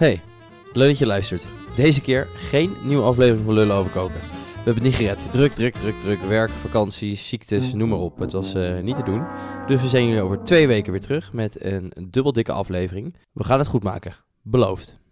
Hey, leuk dat je luistert. Deze keer geen nieuwe aflevering van Lullen over koken. We hebben het niet gered. Druk, druk, druk, druk. Werk, vakanties, ziektes, noem maar op. Het was eh, niet te doen. Dus we zijn jullie over twee weken weer terug met een dubbel dikke aflevering. We gaan het goed maken. Beloofd.